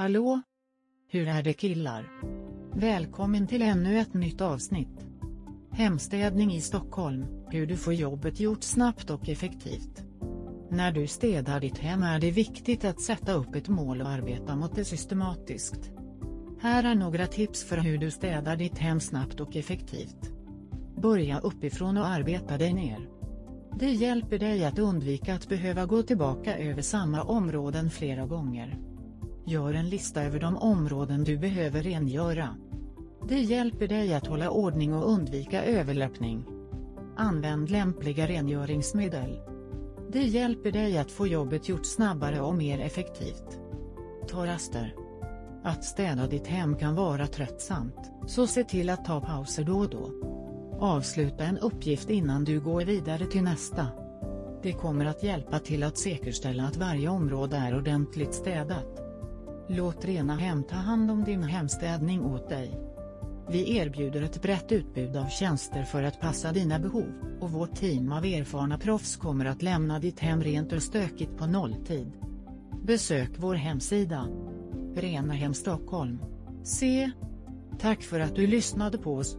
Hallå? Hur är det killar? Välkommen till ännu ett nytt avsnitt. Hemstädning i Stockholm, hur du får jobbet gjort snabbt och effektivt. När du städar ditt hem är det viktigt att sätta upp ett mål och arbeta mot det systematiskt. Här är några tips för hur du städar ditt hem snabbt och effektivt. Börja uppifrån och arbeta dig ner. Det hjälper dig att undvika att behöva gå tillbaka över samma områden flera gånger. Gör en lista över de områden du behöver rengöra. Det hjälper dig att hålla ordning och undvika överlappning. Använd lämpliga rengöringsmedel. Det hjälper dig att få jobbet gjort snabbare och mer effektivt. Ta raster. Att städa ditt hem kan vara tröttsamt, så se till att ta pauser då och då. Avsluta en uppgift innan du går vidare till nästa. Det kommer att hjälpa till att säkerställa att varje område är ordentligt städat. Låt Rena Hem ta hand om din hemstädning åt dig. Vi erbjuder ett brett utbud av tjänster för att passa dina behov, och vårt team av erfarna proffs kommer att lämna ditt hem rent och stökigt på nolltid. Besök vår hemsida. Rena Hem Stockholm. Se. Tack för att du lyssnade på oss.